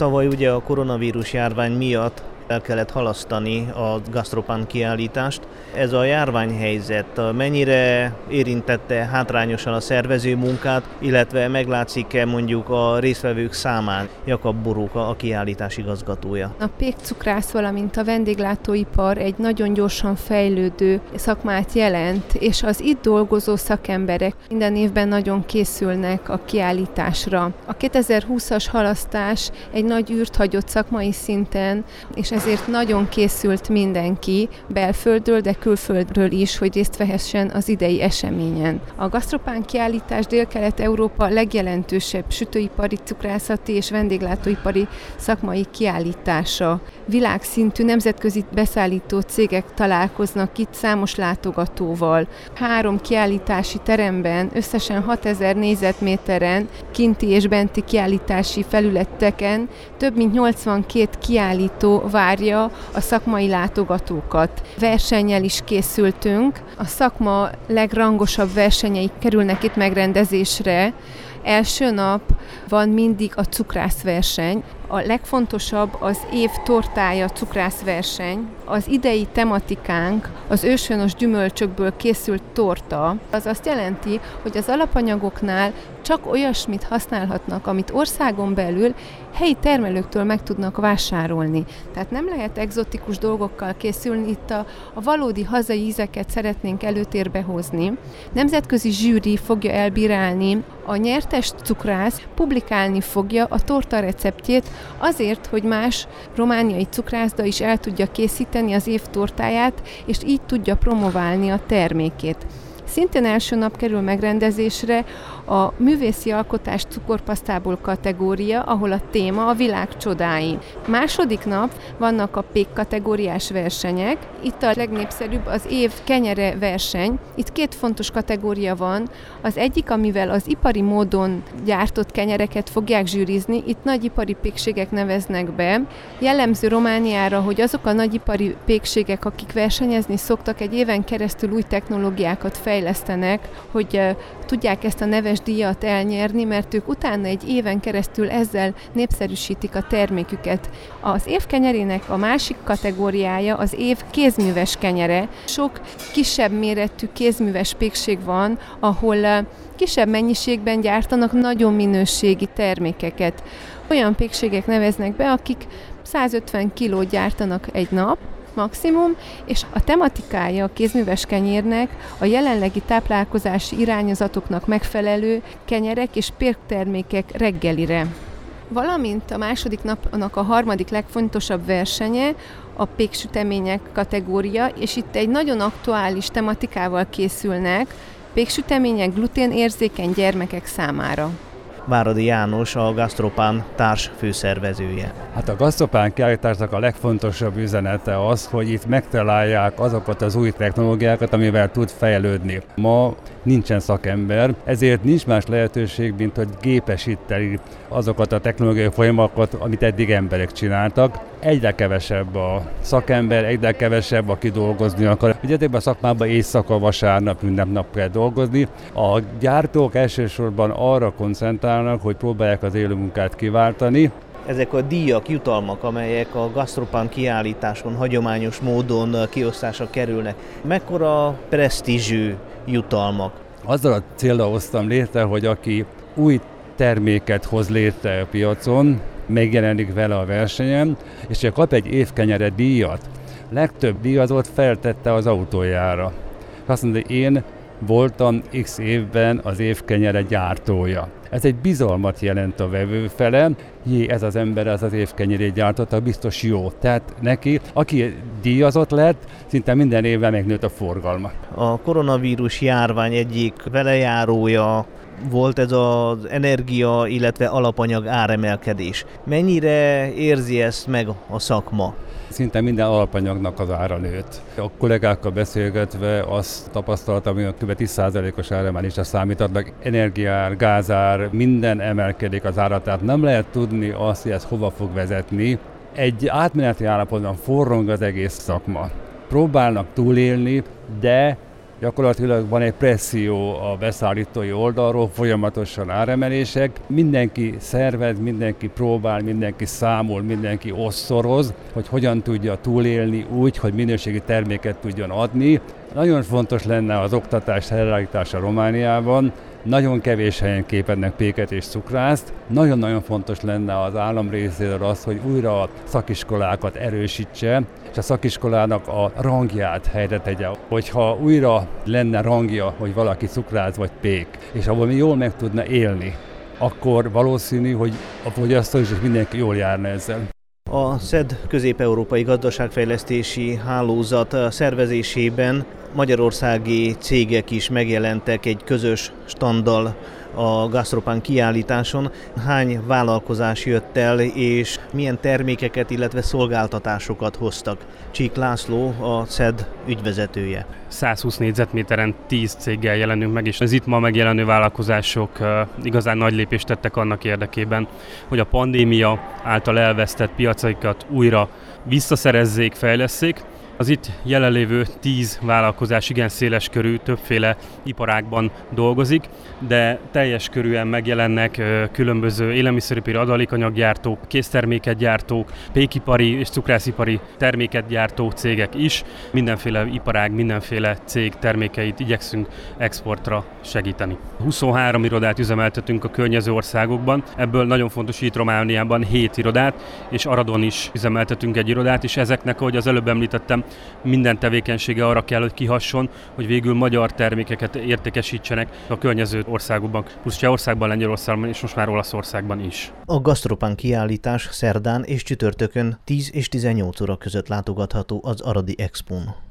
Tavaly ugye a koronavírus járvány miatt el kellett halasztani a Gastropán kiállítást. Ez a járványhelyzet mennyire érintette hátrányosan a szervező munkát, illetve meglátszik-e mondjuk a résztvevők számán? Jakab Boróka, a kiállítás igazgatója. A pékcukrász, valamint a vendéglátóipar egy nagyon gyorsan fejlődő szakmát jelent, és az itt dolgozó szakemberek minden évben nagyon készülnek a kiállításra. A 2020-as halasztás egy nagy űrt hagyott szakmai szinten, és ezért nagyon készült mindenki belföldről, de külföldről is, hogy részt vehessen az idei eseményen. A gasztropán kiállítás Dél-Kelet-Európa legjelentősebb sütőipari, cukrászati és vendéglátóipari szakmai kiállítása. Világszintű nemzetközi beszállító cégek találkoznak itt számos látogatóval. Három kiállítási teremben, összesen 6000 négyzetméteren, kinti és benti kiállítási felületeken több mint 82 kiállító vár várja a szakmai látogatókat. Versennyel is készültünk. A szakma legrangosabb versenyei kerülnek itt megrendezésre. Első nap van mindig a cukrászverseny. A legfontosabb az év tortája cukrászverseny. Az idei tematikánk az őshonos gyümölcsökből készült torta. Az azt jelenti, hogy az alapanyagoknál csak olyasmit használhatnak, amit országon belül helyi termelőktől meg tudnak vásárolni. Tehát nem lehet egzotikus dolgokkal készülni, itt a, a valódi hazai ízeket szeretnénk előtérbe hozni. Nemzetközi zsűri fogja elbírálni a nyertes cukrász, publikálni fogja a torta receptjét azért, hogy más romániai cukrászda is el tudja készíteni az év tortáját, és így tudja promoválni a termékét. Szintén első nap kerül megrendezésre a művészi alkotás cukorpasztából kategória, ahol a téma a világ csodái. Második nap vannak a pék kategóriás versenyek. Itt a legnépszerűbb az év kenyere verseny. Itt két fontos kategória van. Az egyik, amivel az ipari módon gyártott kenyereket fogják zsűrizni, itt nagyipari pékségek neveznek be. Jellemző Romániára, hogy azok a nagyipari pékségek, akik versenyezni szoktak, egy éven keresztül új technológiákat fejlesztenek, hogy tudják ezt a neves díjat elnyerni, mert ők utána egy éven keresztül ezzel népszerűsítik a terméküket. Az év kenyerének a másik kategóriája az év kézműves kenyere. Sok kisebb méretű kézműves pékség van, ahol kisebb mennyiségben gyártanak nagyon minőségi termékeket. Olyan pékségek neveznek be, akik 150 kilót gyártanak egy nap, maximum, és a tematikája a kézműves kenyérnek a jelenlegi táplálkozási irányozatoknak megfelelő kenyerek és pérktermékek reggelire. Valamint a második napnak a harmadik legfontosabb versenye a péksütemények kategória, és itt egy nagyon aktuális tematikával készülnek, péksütemények gluténérzékeny gyermekek számára. Váradi János, a Gastropán társ főszervezője. Hát a Gastropán kiállításnak a legfontosabb üzenete az, hogy itt megtalálják azokat az új technológiákat, amivel tud fejlődni. Ma nincsen szakember, ezért nincs más lehetőség, mint hogy gépesíteni azokat a technológiai folyamatokat, amit eddig emberek csináltak. Egyre kevesebb a szakember, egyre kevesebb, aki dolgozni akar. Ugye ebben a szakmában éjszaka, vasárnap, minden nap kell dolgozni. A gyártók elsősorban arra koncentrálnak, hogy próbálják az élő munkát kiváltani, ezek a díjak, jutalmak, amelyek a Gastropán kiállításon hagyományos módon kiosztásra kerülnek, mekkora presztízsű jutalmak? Azzal a célra hoztam létre, hogy aki új terméket hoz létre a piacon, megjelenik vele a versenyen, és csak kap egy évkenyere díjat, legtöbb díjazót feltette az autójára. Azt mondja, én voltam x évben az évkenyere gyártója. Ez egy bizalmat jelent a vevő fele, jé, ez az ember az az évkenyerét gyártotta, biztos jó. Tehát neki, aki díjazott lett, szinte minden évben megnőtt a forgalma. A koronavírus járvány egyik velejárója volt ez az energia, illetve alapanyag áremelkedés. Mennyire érzi ezt meg a szakma? Szinte minden alapanyagnak az ára nőtt. A kollégákkal beszélgetve azt tapasztaltam, hogy a kb. 10%-os áremelésre számítatnak. Energiár, gázár, minden emelkedik az ára, tehát nem lehet tudni azt, hogy ez hova fog vezetni. Egy átmeneti állapotban forrong az egész szakma. Próbálnak túlélni, de Gyakorlatilag van egy presszió a beszállítói oldalról, folyamatosan áremelések. Mindenki szervez, mindenki próbál, mindenki számol, mindenki osszoroz, hogy hogyan tudja túlélni úgy, hogy minőségi terméket tudjon adni. Nagyon fontos lenne az oktatás helyreállítása Romániában, nagyon kevés helyen képednek péket és cukrászt. Nagyon-nagyon fontos lenne az állam részéről az, hogy újra a szakiskolákat erősítse, és a szakiskolának a rangját helyre tegye. Hogyha újra lenne rangja, hogy valaki cukrász vagy pék, és abból mi jól meg tudna élni, akkor valószínű, hogy a fogyasztó is mindenki jól járna ezzel. A SZED közép-európai gazdaságfejlesztési hálózat szervezésében magyarországi cégek is megjelentek egy közös standal a Gastropán kiállításon. Hány vállalkozás jött el, és milyen termékeket, illetve szolgáltatásokat hoztak? Csík László, a CED ügyvezetője. 120 négyzetméteren 10 céggel jelenünk meg, és az itt ma megjelenő vállalkozások igazán nagy lépést tettek annak érdekében, hogy a pandémia által elvesztett piacaikat újra visszaszerezzék, fejleszék, az itt jelenlévő tíz vállalkozás igen széles körű, többféle iparágban dolgozik, de teljes körűen megjelennek különböző élelmiszeripari adalékanyaggyártók, készterméket gyártók, pékipari és cukrászipari terméket gyártó cégek is. Mindenféle iparág, mindenféle cég termékeit igyekszünk exportra segíteni. 23 irodát üzemeltetünk a környező országokban, ebből nagyon fontos itt Romániában 7 irodát, és Aradon is üzemeltetünk egy irodát, és ezeknek, ahogy az előbb említettem, minden tevékenysége arra kell, hogy kihasson, hogy végül magyar termékeket értékesítsenek a környező országokban, plusz Csehországban, Lengyelországban és most már Olaszországban is. A Gastropán kiállítás szerdán és csütörtökön 10 és 18 óra között látogatható az Aradi Expón.